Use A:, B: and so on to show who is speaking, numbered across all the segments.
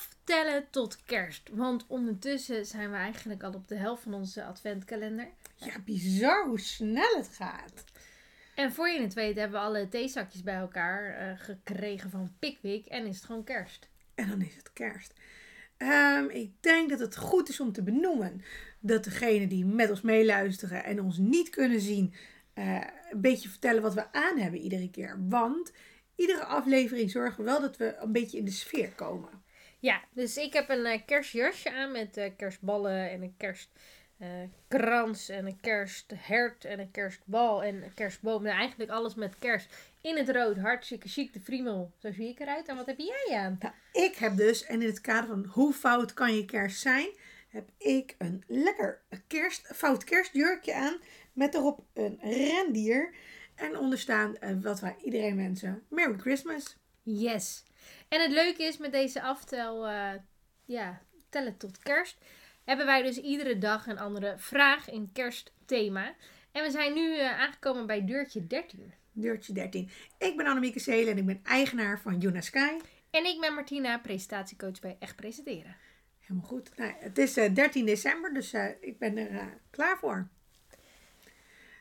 A: aftellen tot kerst. Want ondertussen zijn we eigenlijk al op de helft van onze adventkalender.
B: Ja, bizar hoe snel het gaat.
A: En voor je het weet hebben we alle theezakjes bij elkaar eh, gekregen van Pickwick. En is het gewoon kerst.
B: En dan is het kerst. Ehm, ik denk dat het goed is om te benoemen dat degenen die met ons meeluisteren en ons niet kunnen zien, eh, een beetje vertellen wat we aan hebben iedere keer. Want iedere aflevering zorgen we wel dat we een beetje in de sfeer komen.
A: Ja, dus ik heb een eh, kerstjasje aan met eh, kerstballen en een kerstkrans en een kersthert en een kerstbal en een kerstboom. Nou, eigenlijk alles met kerst. In het rood, hartstikke chic, de friemel. Zo zie ik eruit. En wat heb jij aan?
B: Nou, ik heb dus, en in het kader van hoe fout kan je kerst zijn, heb ik een lekker kerst, fout kerstjurkje aan. Met erop een rendier. En onderstaan eh, wat wij iedereen wensen. Merry Christmas.
A: Yes. En het leuke is met deze aftel, eh, ja, tellen tot kerst, hebben wij dus iedere dag een andere vraag in kerstthema. En we zijn nu eh, aangekomen bij deurtje 13.
B: Deurtje 13. Ik ben Annemieke Seelen en ik ben eigenaar van Juna Sky.
A: En ik ben Martina, presentatiecoach bij Echt Presenteren.
B: Helemaal goed. Nou, het is eh, 13 december, dus ik ben er klaar voor.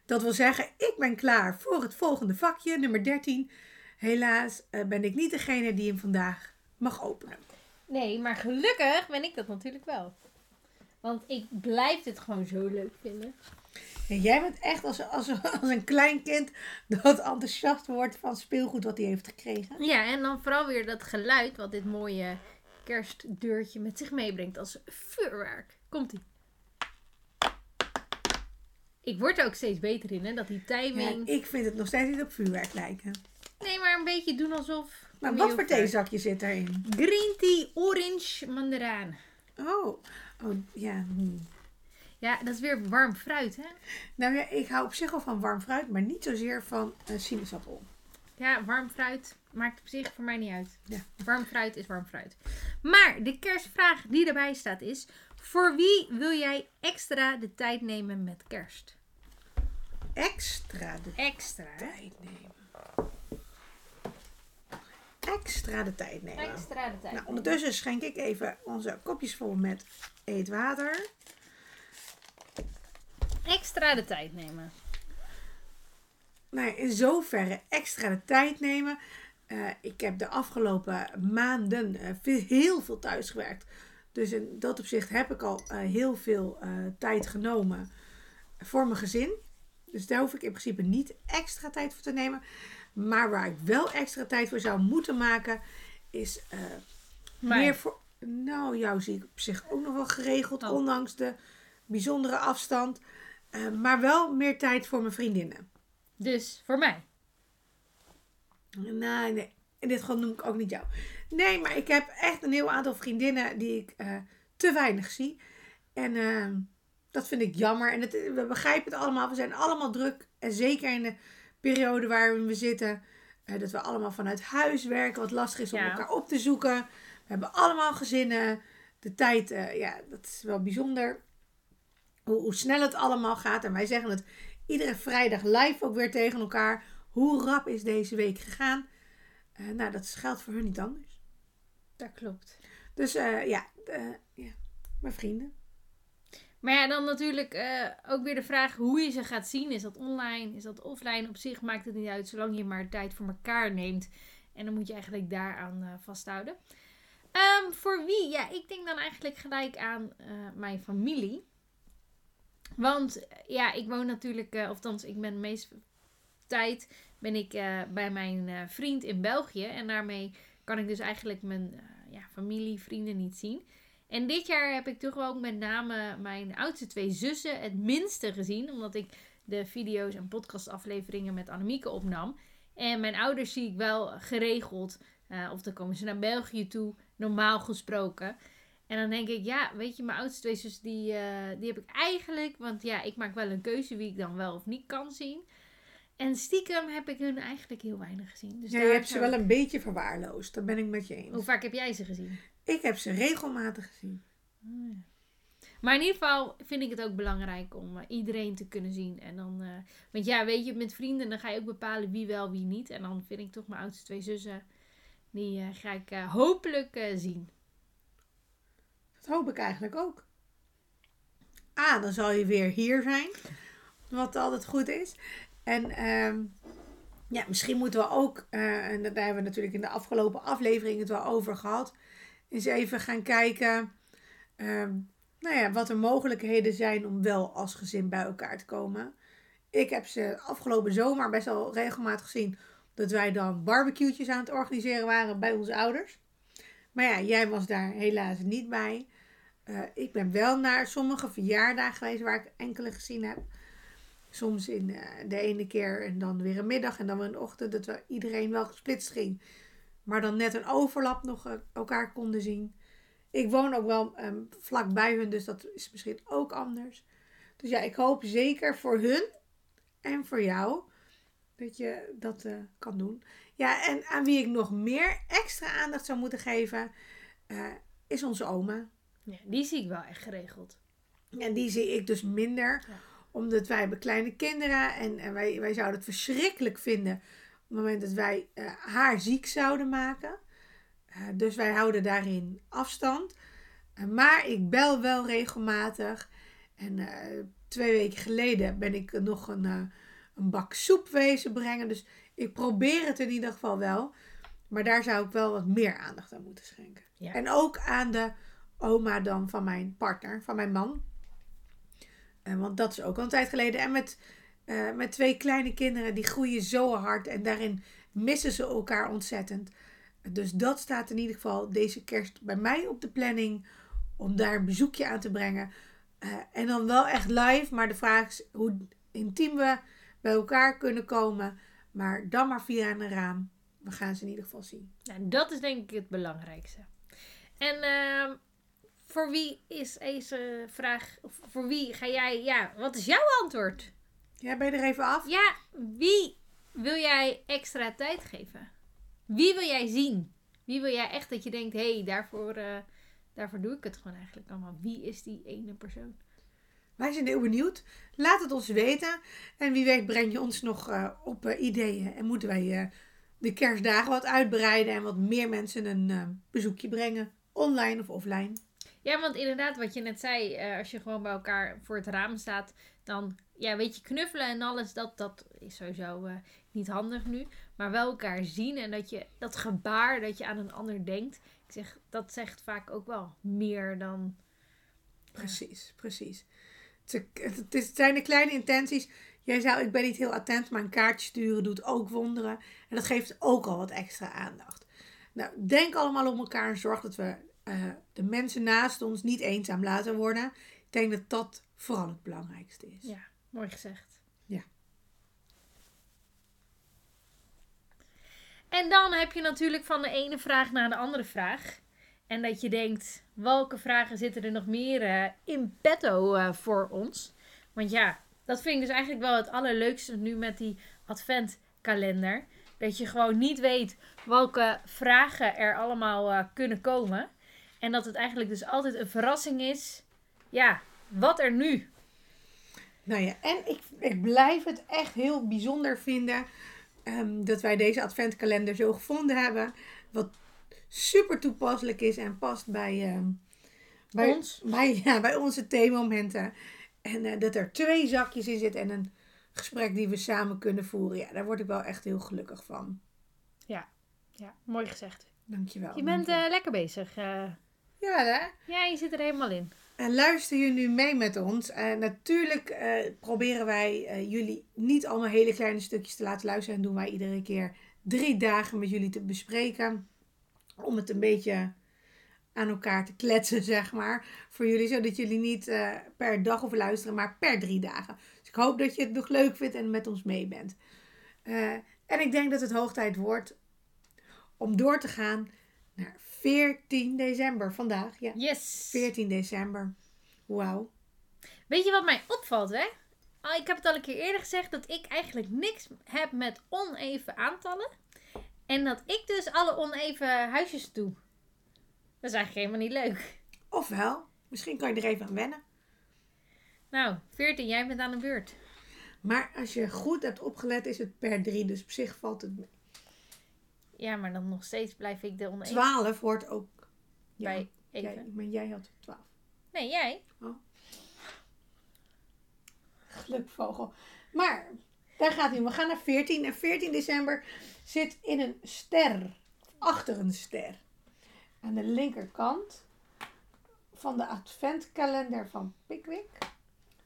B: Dat wil zeggen, ik ben klaar voor het volgende vakje, nummer 13. Helaas eh, ben ik niet degene die hem vandaag mag openen.
A: Nee, maar gelukkig ben ik dat natuurlijk wel. Want ik blijf dit gewoon zo leuk vinden.
B: En jij bent echt als, als, als een klein kind dat enthousiast wordt van speelgoed wat hij heeft gekregen.
A: Ja, en dan vooral weer dat geluid wat dit mooie kerstdeurtje met zich meebrengt als vuurwerk. Komt-ie. Ik word er ook steeds beter in, hè? Dat die
B: Ja,
A: timing...
B: ik vind het nog steeds niet op vuurwerk lijken.
A: Nee, maar een beetje doen alsof...
B: Maar
A: Kom
B: wat voor theezakje zit erin?
A: Green tea, orange, mandarijn.
B: Oh, oh ja. hm.
A: Ja, dat is weer warm fruit, hè?
B: Nou ja, ik hou op zich wel van warm fruit, maar niet zozeer van eh, sinaasappel.
A: Ja, warm fruit maakt op zich voor mij niet uit.
B: Ja.
A: Warm fruit is warm fruit. Maar de kerstvraag die erbij staat is... Voor wie wil jij extra de tijd nemen met kerst?
B: Extra de
A: Extra,
B: tijd nemen. Extra de tijd nemen.
A: Extra de tijd.
B: Nou, ondertussen schenk ik even onze kopjes vol met eetwater.
A: Extra de tijd nemen.
B: Nou, in zoverre extra de tijd nemen. Eh, ik heb de afgelopen maanden eh, veel- heel veel thuis gewerkt. Dus in dat opzicht heb ik al eh, heel veel tijd genomen voor mijn gezin. Dus daar hoef ik in principe niet extra tijd voor te nemen. Maar waar ik wel extra tijd voor zou moeten maken, is eh, meer voor. Nou, jou zie ik op zich ook nog wel geregeld,
A: Oh.
B: ondanks de bijzondere afstand. Eh, maar wel meer tijd voor mijn vriendinnen.
A: Dus voor mij.
B: Nee, nee. In dit geval noem ik ook niet jou. Nee, maar ik heb echt een heel aantal vriendinnen die ik eh, te weinig zie. En eh, dat vind ik jammer. En het, we begrijpen het allemaal. We zijn allemaal druk. En zeker in de periode waarin we zitten. eh, dat we allemaal vanuit huis werken. Wat lastig is om
A: Ja.
B: elkaar op te zoeken. We hebben allemaal gezinnen. De tijd, eh, ja, dat is wel bijzonder. Hoe, hoe snel het allemaal gaat. En wij zeggen het iedere vrijdag live ook weer tegen elkaar. Hoe rap is deze week gegaan? Eh, nou, dat geldt voor hun niet anders.
A: Dat klopt.
B: Dus ja, ja, mijn vrienden.
A: Maar ja, dan natuurlijk eh, ook weer de vraag hoe je ze gaat zien. Is dat online? Is dat offline? Op zich maakt het niet uit, zolang je maar tijd voor elkaar neemt. En dan moet je eigenlijk daaraan eh vasthouden. Ehm, voor wie? Ja, ik denk dan eigenlijk gelijk aan eh, mijn familie. Want ja, ik woon natuurlijk, of althans, ik ben de meeste tijd ben ik bij mijn vriend in België. En daarmee kan ik dus eigenlijk mijn ja, familie, vrienden niet zien. En dit jaar heb ik toch ook met name mijn oudste twee zussen het minste gezien. Omdat ik de video's en podcastafleveringen met Annemieke opnam. En mijn ouders zie ik wel geregeld. eh, of dan komen ze naar België toe, normaal gesproken. En dan denk ik, ja, weet je, mijn oudste twee zussen, die, eh, die heb ik eigenlijk... Want ja, ik maak wel een keuze wie ik dan wel of niet kan zien. En stiekem heb ik hun eigenlijk heel weinig gezien. Dus
B: ja, je
A: daar
B: hebt ze wel een beetje verwaarloosd. Dat ben ik met je eens.
A: Hoe vaak heb jij ze gezien?
B: Ik heb ze regelmatig gezien.
A: Maar in ieder geval vind ik het ook belangrijk om eh, iedereen te kunnen zien. En dan, eh, want ja, weet je, met vrienden dan ga je ook bepalen wie wel, wie niet. En dan vind ik toch mijn oudste twee zussen, die eh, ga ik hopelijk zien.
B: hoop ik eigenlijk ook. Ah, dan zal je weer hier zijn. Wat altijd goed is. En ehm, ja, misschien moeten we ook, en daar hebben we natuurlijk in de afgelopen aflevering het wel over gehad, eens even gaan kijken ehm, nou ja, wat er mogelijkheden zijn om wel als gezin bij elkaar te komen. Ik heb ze afgelopen zomer best wel regelmatig gezien dat wij dan barbecue'tjes aan het organiseren waren bij onze ouders. Maar ja, jij was daar helaas niet bij. Eh, ik ben wel naar sommige verjaardagen geweest waar ik enkele gezien heb. Soms in uh, de ene keer en dan weer een middag en dan weer een ochtend. Dat we iedereen wel gesplitst ging. Maar dan net een overlap nog uh, elkaar konden zien. Ik woon ook wel um, vlak bij hun, dus dat is misschien ook anders. Dus ja, ik hoop zeker voor hun en voor jou dat je dat uh, kan doen. Ja, en aan wie ik nog meer extra aandacht zou moeten geven, uh, is onze oma.
A: Ja, die zie ik wel echt geregeld.
B: En die zie ik dus minder, ja. omdat wij hebben kleine kinderen en, en wij, wij zouden het verschrikkelijk vinden het moment dat wij uh, haar ziek zouden maken. dus wij houden daarin afstand. maar ik bel wel regelmatig. En twee weken geleden ben ik nog een, een bak soep wezen brengen. Dus ik probeer het in ieder geval wel. Maar daar zou ik wel wat meer aandacht aan moeten schenken. Ja. En ook aan de oma dan van mijn partner, van mijn man. Want dat is ook al een tijd geleden. En met, uh, met twee kleine kinderen, die groeien zo hard. En daarin missen ze elkaar ontzettend. Dus dat staat in ieder geval deze kerst bij mij op de planning. Om daar een bezoekje aan te brengen. Uh, en dan wel echt live. Maar de vraag is hoe intiem we bij elkaar kunnen komen. Maar dan maar via een raam. We gaan ze in ieder geval zien.
A: Nou, dat is denk ik het belangrijkste. En uh, voor wie is deze vraag, of voor wie ga jij, ja, wat is jouw antwoord?
B: Ja, ben je er even af?
A: Ja, wie wil jij extra tijd geven? Wie wil jij zien? Wie wil jij echt dat je denkt, hé, hey, daarvoor, uh, daarvoor doe ik het gewoon eigenlijk allemaal. Wie is die ene persoon?
B: Wij zijn heel benieuwd. Laat het ons weten. En wie weet breng je ons nog uh, op uh, ideeën. En moeten wij de kerstdagen wat uitbreiden. En wat meer mensen een bezoekje brengen. Online of offline.
A: Ja, want inderdaad, wat je net zei. als je gewoon bij elkaar voor het raam staat. Dan, ja, weet je, knuffelen en alles. Dat, dat is sowieso niet handig nu. Maar wel elkaar zien. En dat je dat gebaar dat je aan een ander denkt. Ik zeg, dat zegt vaak ook wel meer dan...
B: Precies, precies. Het, zijn de kleine intenties. Jij zou, ik ben niet heel attent, maar een kaartje sturen doet ook wonderen. En dat geeft ook al wat extra aandacht. Nou, denk allemaal om elkaar en zorg dat we uh, de mensen naast ons niet eenzaam laten worden. Ik denk dat dat vooral het belangrijkste is.
A: Ja, mooi gezegd.
B: Ja.
A: En dan heb je natuurlijk van de ene vraag naar de andere vraag. En dat je denkt, welke vragen zitten er nog meer uh, in petto uh, voor ons? Want ja, dat vind ik dus eigenlijk wel het allerleukste nu met die adventkalender. Dat je gewoon niet weet welke vragen er allemaal uh, kunnen komen. En dat het eigenlijk dus altijd een verrassing is. Ja, wat er nu?
B: Nou ja, en ik, ik blijf het echt heel bijzonder vinden um, dat wij deze adventkalender zo gevonden hebben. Wat super toepasselijk is en past bij, uh, bij,
A: ons.
B: Bij, ja, bij onze theemomenten. En uh, dat er twee zakjes in zitten en een gesprek die we samen kunnen voeren. Ja, daar word ik wel echt heel gelukkig van.
A: Ja, ja mooi gezegd.
B: Dankjewel.
A: Je bent uh, lekker bezig. Uh...
B: Ja, hè?
A: Ja, je zit er helemaal in.
B: En luister je nu mee met ons? Uh, natuurlijk proberen wij jullie niet allemaal hele kleine stukjes te laten luisteren. En doen wij iedere keer drie dagen met jullie te bespreken om het een beetje aan elkaar te kletsen, zeg maar. Voor jullie, zodat jullie niet per dag of luisteren, maar per drie dagen. Dus ik hoop dat je het nog leuk vindt en met ons mee bent. En ik denk dat het hoog tijd wordt om door te gaan naar 14 december vandaag. Ja,
A: yes!
B: 14 december. Wauw.
A: Weet je wat mij opvalt, hè? Oh, ik heb het al een keer eerder gezegd dat ik eigenlijk niks heb met oneven aantallen. En dat ik dus alle oneven huisjes doe. Dat is eigenlijk helemaal niet leuk.
B: Ofwel, misschien kan je er even aan wennen.
A: Nou, 14, jij bent aan de beurt.
B: Maar als je goed hebt opgelet, is het per 3, dus op zich valt het mee.
A: Ja, maar dan nog steeds blijf ik de oneven.
B: 12 wordt ook
A: bij Even.
B: Jij, maar jij had 12.
A: Nee, jij?
B: Gelukvogel. Maar, daar gaat hij. We gaan naar 14. En 14 december zit in een ster. Achter een ster. Aan de linkerkant van de adventkalender van Pickwick.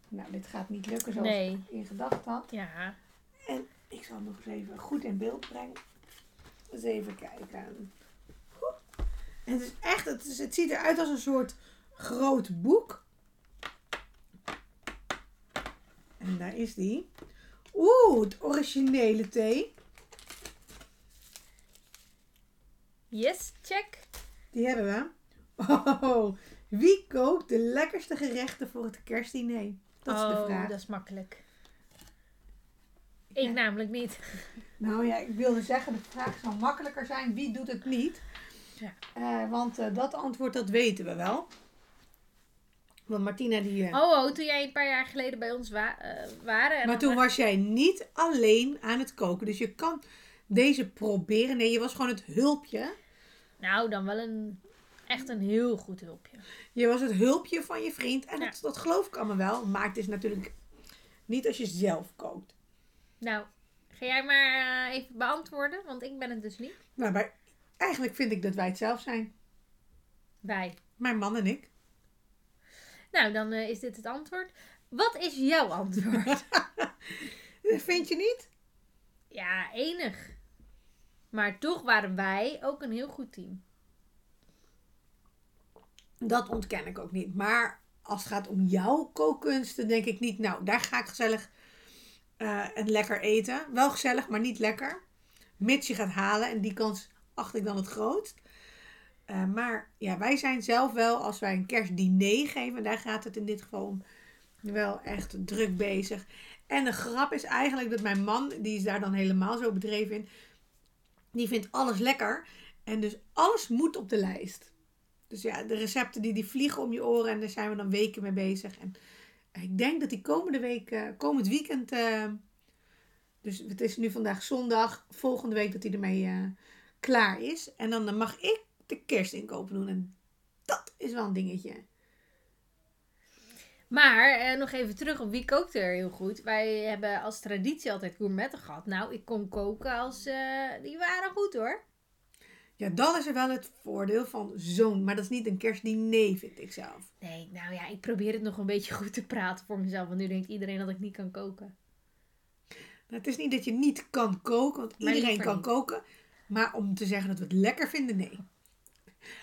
B: Nou, dit gaat niet lukken zoals
A: Nee.
B: ik in gedachten had.
A: Ja.
B: En ik zal nog eens even goed in beeld brengen. Eens even kijken. En het is echt, het, is, het ziet eruit als een soort groot boek. En daar is die. Oeh, het originele thee.
A: Yes, check.
B: Die hebben we. Oh, wie kookt de lekkerste gerechten voor het kerstdiner? Dat is de
A: oh,
B: vraag.
A: dat is makkelijk. Ik namelijk niet.
B: Nou ja, ik wilde zeggen, de vraag zal makkelijker zijn. Wie doet het niet?
A: Ja.
B: Eh, want eh, dat antwoord, dat weten we wel. Want Martina die... eh,
A: Oh, oh, toen jij een paar jaar geleden bij ons wa waren. En
B: maar toen was jij niet alleen aan het koken. Dus je kan deze proberen. Nee, je was gewoon het hulpje.
A: Nou, dan wel een... Echt een heel goed hulpje.
B: Je was het hulpje van je vriend. En
A: Ja.
B: dat, dat geloof ik allemaal wel. Maar het is natuurlijk niet als je zelf kookt.
A: Nou, ga jij maar eh, even beantwoorden, want ik ben het dus niet.
B: Maar bij, eigenlijk vind ik dat wij het zelf zijn.
A: Wij.
B: Mijn man en ik.
A: Nou, dan eh, is dit het antwoord. Wat is jouw antwoord?
B: Vind je niet?
A: ja, enig. Maar toch waren wij ook een heel goed team.
B: Dat ontken ik ook niet. Maar als het gaat om jouw kookkunsten, denk ik niet. Nou, daar ga ik gezellig eh, en lekker eten. Wel gezellig, maar niet lekker. Mits je gaat halen. En die kans acht ik dan het grootst. Eh, maar ja, wij zijn zelf wel, als wij een kerstdiner geven, daar gaat het in dit geval om, wel echt druk bezig. En de grap is eigenlijk dat mijn man, die is daar dan helemaal zo bedreven in, die vindt alles lekker. En dus alles moet op de lijst. Dus ja, de recepten die, die vliegen om je oren en daar zijn we dan weken mee bezig. En ik denk dat die komende week, eh, komend weekend, eh, dus het is nu vandaag zondag, volgende week dat hij ermee eh, klaar is. En dan mag ik de kerstinkopen doen. En dat is wel een dingetje.
A: Maar nog even terug op wie kookt er heel goed. Wij hebben als traditie altijd gourmetten gehad. Nou, ik kon koken als... die waren goed hoor.
B: Ja, dat is er wel het voordeel van zo'n. Maar dat is niet een kerstdiner, vind ik zelf.
A: Nee, nou ja, ik probeer het nog een beetje goed te praten voor mezelf. Want nu denkt iedereen dat ik niet kan koken.
B: Nou, het is niet dat je niet kan koken, want
A: Maar
B: iedereen kan
A: niet.
B: koken. Maar om te zeggen dat we het lekker vinden, nee.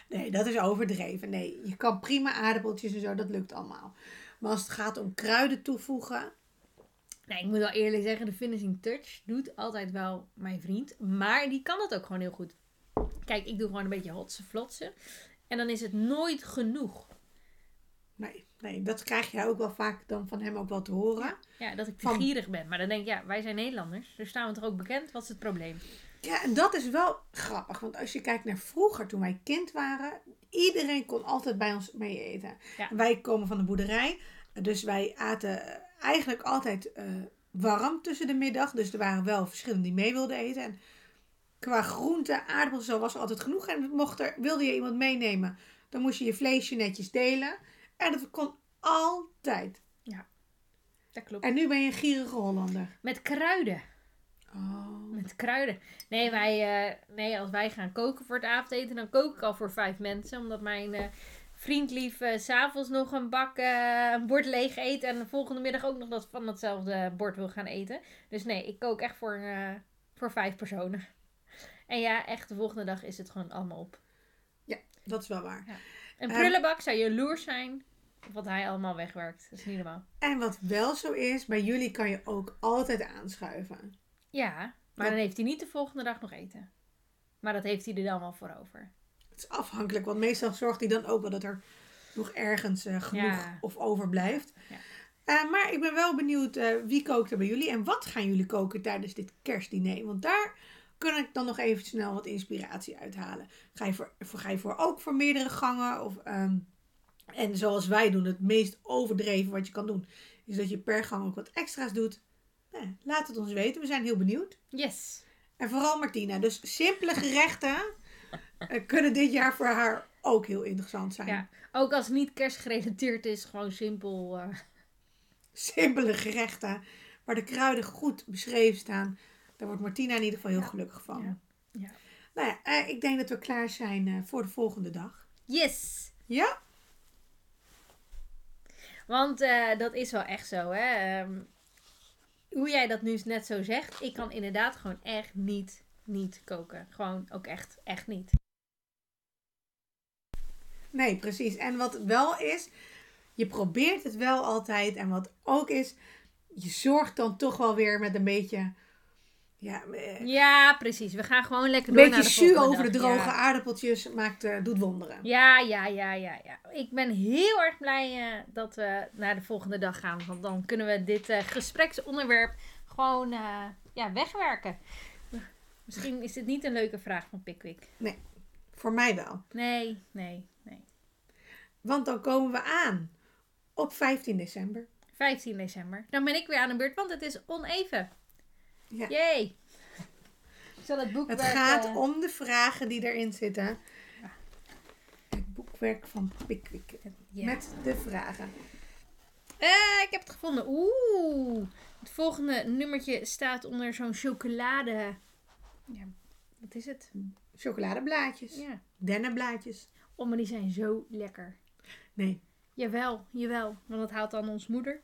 B: Nee, dat is overdreven. Nee, je kan prima aardappeltjes en zo, dat lukt allemaal. Maar als het gaat om kruiden toevoegen,
A: Nou, ik moet wel eerlijk zeggen, de finishing touch doet altijd wel mijn vriend. Maar die kan het ook gewoon heel goed. Kijk, ik doe gewoon een beetje hotse flotsen. En dan is het nooit genoeg.
B: nee, nee, dat krijg je ook wel vaak dan van hem ook wel te horen.
A: Ja, dat ik te
B: Van-
A: gierig ben. Maar dan denk ik, ja, wij zijn Nederlanders. Dus staan we toch ook bekend? Wat is het probleem?
B: Ja, en dat is wel grappig. Want als je kijkt naar vroeger, toen wij kind waren, iedereen kon altijd bij ons mee eten.
A: Ja.
B: Wij komen van de boerderij, dus wij aten eigenlijk altijd eh, warm tussen de middag. Dus er waren wel verschillende die mee wilden eten. En qua groente, aardappels, zo was er altijd genoeg. En mocht er, wilde je iemand meenemen, dan moest je je vleesje netjes delen. En dat kon altijd.
A: Dat klopt.
B: En nu ben je een gierige Hollander.
A: Met kruiden.
B: Oh.
A: Met kruiden. Nee, wij, eh, nee, als wij gaan koken voor het avondeten, dan kook ik al voor vijf mensen. Omdat mijn eh, vriend lief eh, s s'avonds nog een bak, eh, een bord leeg eet. En de volgende middag ook nog dat van datzelfde bord wil gaan eten. Dus nee, ik kook echt voor, eh, voor vijf personen. En ja, echt de volgende dag is het gewoon allemaal op.
B: Dat is wel waar.
A: Een
B: Ehm.
A: prullenbak zou jaloers zijn. Wat hij allemaal wegwerkt. Dat is niet normaal.
B: En wat wel zo is, bij jullie kan je ook altijd aanschuiven.
A: Ja, maar
B: Ja.
A: dan heeft hij niet de volgende dag nog eten. Maar dat heeft hij er dan wel voor over.
B: Het is afhankelijk, want meestal zorgt hij dan ook wel dat er nog ergens eh, genoeg
A: Ja.
B: of overblijft.
A: Ja.
B: Eh, maar ik ben wel benieuwd eh, wie kookt er bij jullie en wat gaan jullie koken tijdens dit kerstdiner? Want daar kan ik dan nog even snel wat inspiratie uithalen. Ga je voor, ga je voor ook voor meerdere gangen? Of, ehm, en zoals wij doen, het meest overdreven wat je kan doen, is dat je per gang ook wat extra's doet. Nou, laat het ons weten, we zijn heel benieuwd.
A: Yes.
B: En vooral Martina. Dus simpele gerechten eh, kunnen dit jaar voor haar ook heel interessant zijn.
A: Ja. Ook als het niet kerstgerelateerd is, gewoon simpel. eh,
B: Simpele gerechten waar de kruiden goed beschreven staan. Daar wordt Martina in ieder geval heel gelukkig van.
A: Ja. Ja.
B: Nou ja, eh, ik denk dat we klaar zijn eh, voor de volgende dag.
A: Yes!
B: Ja?
A: Want eh, dat is wel echt zo, hè. Ehm, hoe jij dat nu net zo zegt, ik kan inderdaad gewoon echt niet, niet koken. Gewoon ook echt, echt niet.
B: Nee, precies. En wat wel is, je probeert het wel altijd. En wat ook is, je zorgt dan toch wel weer met een beetje, ja, eh,
A: Ja, precies. We gaan gewoon lekker
B: een
A: door
B: beetje
A: naar de
B: jus
A: volgende
B: over de droge
A: Ja.
B: aardappeltjes maakt, eh, doet wonderen.
A: Ja, ja, ja, ja, ja. Ik ben heel erg blij eh, dat we naar de volgende dag gaan. Want dan kunnen we dit gespreksonderwerp gewoon ja, wegwerken. Misschien is dit niet een leuke vraag van Pickwick.
B: Voor mij wel.
A: Nee, nee, nee.
B: Want dan komen we aan op 15 december.
A: 15 december. Dan ben ik weer aan de beurt, want het is oneven.
B: Ja.
A: Yay! Ik zal het boekwerk...
B: Het gaat
A: eh,
B: om de vragen die erin zitten. Het boekwerk van Pickwick.
A: ja.
B: Met de vragen.
A: Eh, ik heb het gevonden. Oeh. Het volgende nummertje staat onder zo'n chocolade... Ja, wat is het?
B: Chocoladeblaadjes.
A: Ja.
B: Dennenblaadjes.
A: Oh, maar die zijn zo lekker.
B: Nee.
A: Jawel, jawel. Want dat haalt dan ons moeder.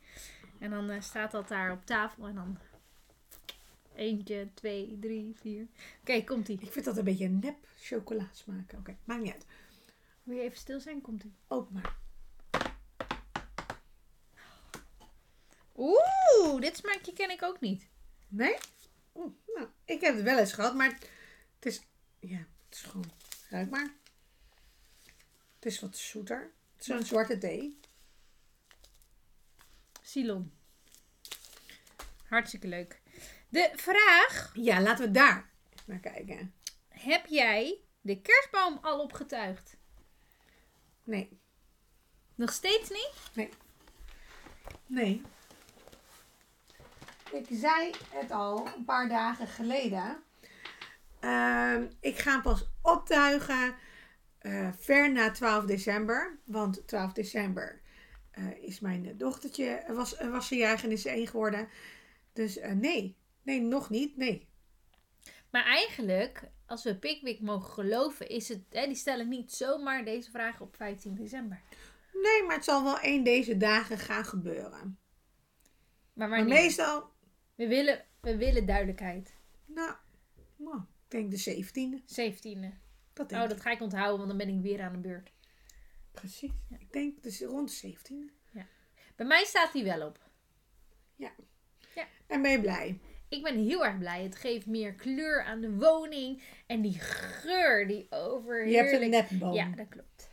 A: En dan eh, staat dat daar op tafel. En dan... Eentje, twee, drie, vier. Oké, komt ie.
B: Ik vind dat een beetje nep chocola smaken. Oké, maakt niet uit.
A: Wil je even stil zijn? Komt ie.
B: Open maar.
A: Oeh, dit smaakje ken ik ook niet.
B: Nee? Oeh, nou, ik heb het wel eens gehad, maar het is... Ja, het is gewoon... Ruik maar. Het is wat zoeter. Het is een zwarte thee.
A: Silon. Hartstikke leuk. De vraag:
B: Ja, laten we daar naar kijken.
A: heb jij de kerstboom al opgetuigd?
B: Nee.
A: Nog steeds niet?
B: Nee. Ik zei het al een paar dagen geleden. Ehm, ik ga pas optuigen eh, ver na 12 december. Want 12 december eh, is mijn dochtertje, was, was ze jarig en is ze één geworden. Dus eh, nee, nee, nog niet, nee.
A: Maar eigenlijk, als we Pickwick mogen geloven, is het, hè, die stellen niet zomaar deze vraag op 15 december.
B: Nee, maar het zal wel één deze dagen gaan gebeuren.
A: Maar
B: Maar meestal,
A: We, willen, we willen duidelijkheid.
B: nou, nou, ik denk de 17e.
A: 17e.
B: Dat denk
A: Oh,
B: ik.
A: dat ga ik onthouden, want dan ben ik weer aan de beurt.
B: Precies. Ik denk dus rond de 17e.
A: Bij mij staat die wel op.
B: En ben je blij?
A: Ik ben heel erg blij. Het geeft meer kleur aan de woning. En die geur die over
B: Je hebt een nepboom.
A: Ja, dat klopt.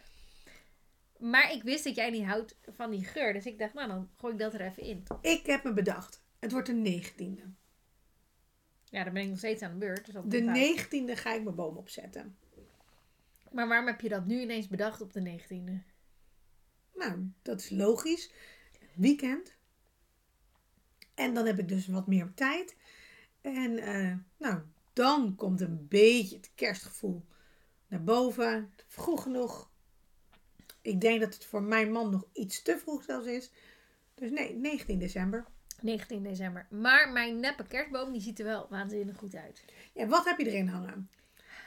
A: Maar ik wist dat jij niet houdt van die geur. Dus ik dacht, nou dan gooi ik dat er even in.
B: Ik heb me bedacht. Het wordt de 19e.
A: Ja, dan ben ik nog steeds aan de beurt. Dus
B: De. 19e ga ik mijn boom opzetten.
A: Maar waarom heb je dat nu ineens bedacht op de 19e?
B: Nou, dat is logisch. Weekend. En dan heb ik dus wat meer tijd. En eh, nou, dan komt een beetje het kerstgevoel naar boven. Vroeg genoeg. Ik denk dat het voor mijn man nog iets te vroeg zelfs is. Dus nee, 19 december.
A: 19 december. Maar mijn neppe kerstboom die ziet er wel waanzinnig goed uit.
B: Ja, wat heb je erin hangen?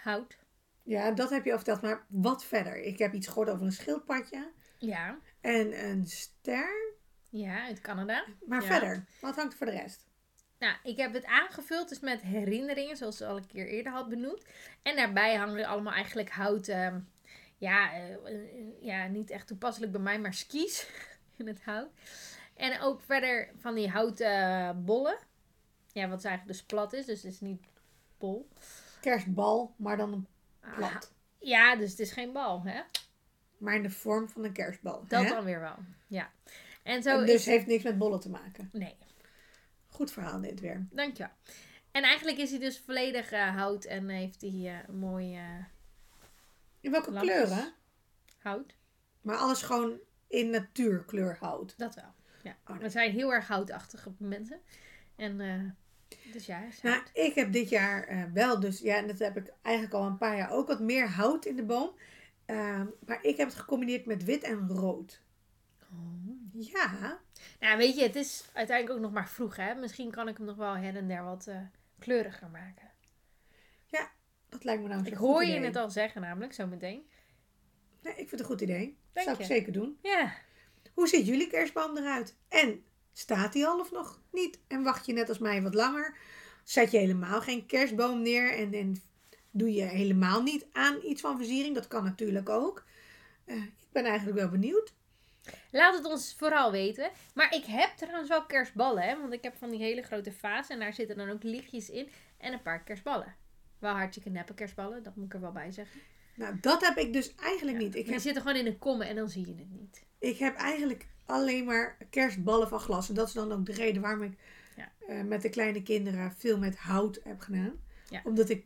A: Hout.
B: Ja, dat heb je al verteld. Maar wat verder? Ik heb iets gehoord over een schildpadje.
A: Ja.
B: En een ster.
A: Ja, uit Canada.
B: Maar
A: Ja.
B: verder, wat hangt er voor de rest?
A: Nou, ik heb het aangevuld dus met herinneringen, zoals ik al een keer eerder had benoemd. En daarbij hangen er allemaal eigenlijk houten, ja, eh, ja, niet echt toepasselijk bij mij, maar skis in het hout. En ook verder van die houten bollen. Ja, wat eigenlijk dus plat is, dus het is niet bol.
B: Kerstbal, maar dan een
A: Ah,
B: plat.
A: ja, dus het is geen bal, hè?
B: Maar in de vorm van een kerstbal.
A: Dat
B: hè?
A: dan weer wel, ja. En zo
B: En dus
A: is...
B: heeft niks met bollen te maken.
A: Nee,
B: Goed verhaal dit weer.
A: dankjewel. En eigenlijk is hij dus volledig eh, hout en heeft hij eh, een mooi eh,
B: In welke
A: Lampjes.
B: kleuren?
A: hout.
B: Maar alles gewoon in natuurkleur hout.
A: Dat wel. Ja.
B: Oh, nee.
A: We zijn heel erg houtachtige mensen. En eh, dus ja,
B: Nou, ik heb dit jaar eh, wel dus, ja, en dat heb ik eigenlijk al een paar jaar ook, wat meer hout in de boom. Ehm, maar ik heb het gecombineerd met wit en rood. Ja,
A: Nou, weet je, het is uiteindelijk ook nog maar vroeg, hè? Misschien kan ik hem nog wel her en der wat eh, kleuriger maken.
B: dat lijkt me nou
A: Ik
B: zo'n
A: hoor je
B: idee.
A: het al zeggen, namelijk, zo meteen.
B: Nee, ik vind het een goed idee. Dat zou ik zeker doen.
A: Ja.
B: Hoe ziet jullie kerstboom eruit? En staat die al of nog niet? En wacht je net als mij wat langer? Zet je helemaal geen kerstboom neer en, en doe je helemaal niet aan iets van versiering? Dat kan natuurlijk ook. Eh, ik ben eigenlijk wel benieuwd.
A: Laat het ons vooral weten. Maar ik heb trouwens wel kerstballen, hè? Want ik heb van die hele grote vaas en daar zitten dan ook lichtjes in en een paar kerstballen. Wel hartstikke neppe kerstballen, dat moet ik er wel bij zeggen.
B: Nou, dat heb ik dus eigenlijk niet. Ik heb,
A: zitten gewoon in een komme en dan zie je het niet.
B: ik heb eigenlijk alleen maar kerstballen van glas. En dat is dan ook de reden waarom ik
A: Ja.
B: eh, met de kleine kinderen veel met hout heb gedaan.
A: Ja.
B: Omdat ik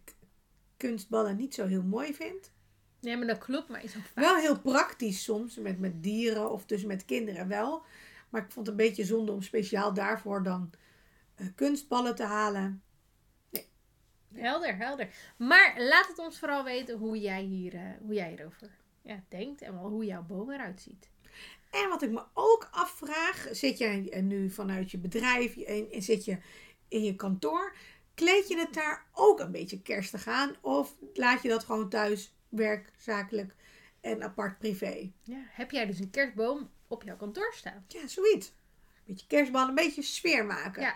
B: kunstballen niet zo heel mooi vind.
A: Nee, maar dat klopt, maar is ook vaak.
B: Wel heel praktisch soms, met, met dieren of dus met kinderen wel. Maar ik vond het een beetje zonde om speciaal daarvoor dan eh, kunstballen te halen.
A: Helder, helder. Maar laat het ons vooral weten hoe jij, hier, eh, hoe jij hierover ja, denkt en wel hoe jouw boom eruit ziet.
B: En wat ik me ook afvraag, zit jij eh, nu vanuit je bedrijf en, en zit je in je kantoor, kleed je het daar ook een beetje kerstig aan? Of laat je dat gewoon thuis, werk, zakelijk en apart privé?
A: Ja, heb jij dus een kerstboom op jouw kantoor staan?
B: Ja, zoiets. Een beetje kerstbal, een beetje sfeer maken.
A: Ja.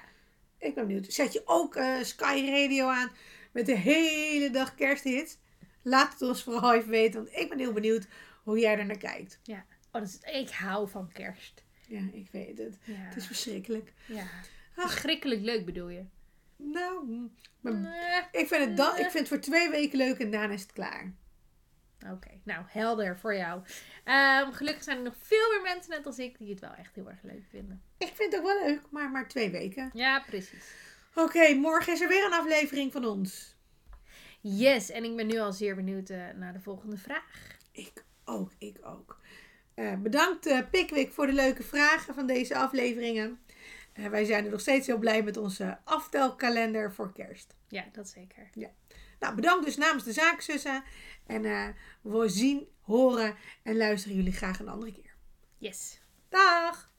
B: Ik ben benieuwd. Zet je ook eh, Sky Radio aan met de hele dag kersthits? Laat het ons vooral even weten, want ik ben heel benieuwd hoe jij er naar kijkt.
A: Oh, dat is, ik hou van kerst.
B: Ja, ik weet het.
A: Ja.
B: Het is verschrikkelijk.
A: ja.
B: Ach.
A: Verschrikkelijk leuk bedoel je?
B: Nou, maar
A: Nee.
B: ik vind, het dan, ik vind het voor twee weken leuk en daarna is het klaar.
A: Oké, nou helder voor jou. Ehm, gelukkig zijn er nog veel meer mensen net als ik die het wel echt heel erg leuk vinden.
B: Ik vind het ook wel leuk, maar maar twee weken.
A: Ja, precies.
B: Oké, morgen is er weer een aflevering van ons.
A: Yes, en ik ben nu al zeer benieuwd eh, naar de volgende vraag.
B: Ik ook, ik ook. Eh, bedankt eh, Pickwick voor de leuke vragen van deze afleveringen. Wij zijn er nog steeds heel blij met onze aftelkalender voor kerst.
A: Ja, dat zeker.
B: Nou, bedankt dus namens de zaakzussen. En eh, we zien, horen en luisteren jullie graag een andere keer.
A: Yes.
B: Dag!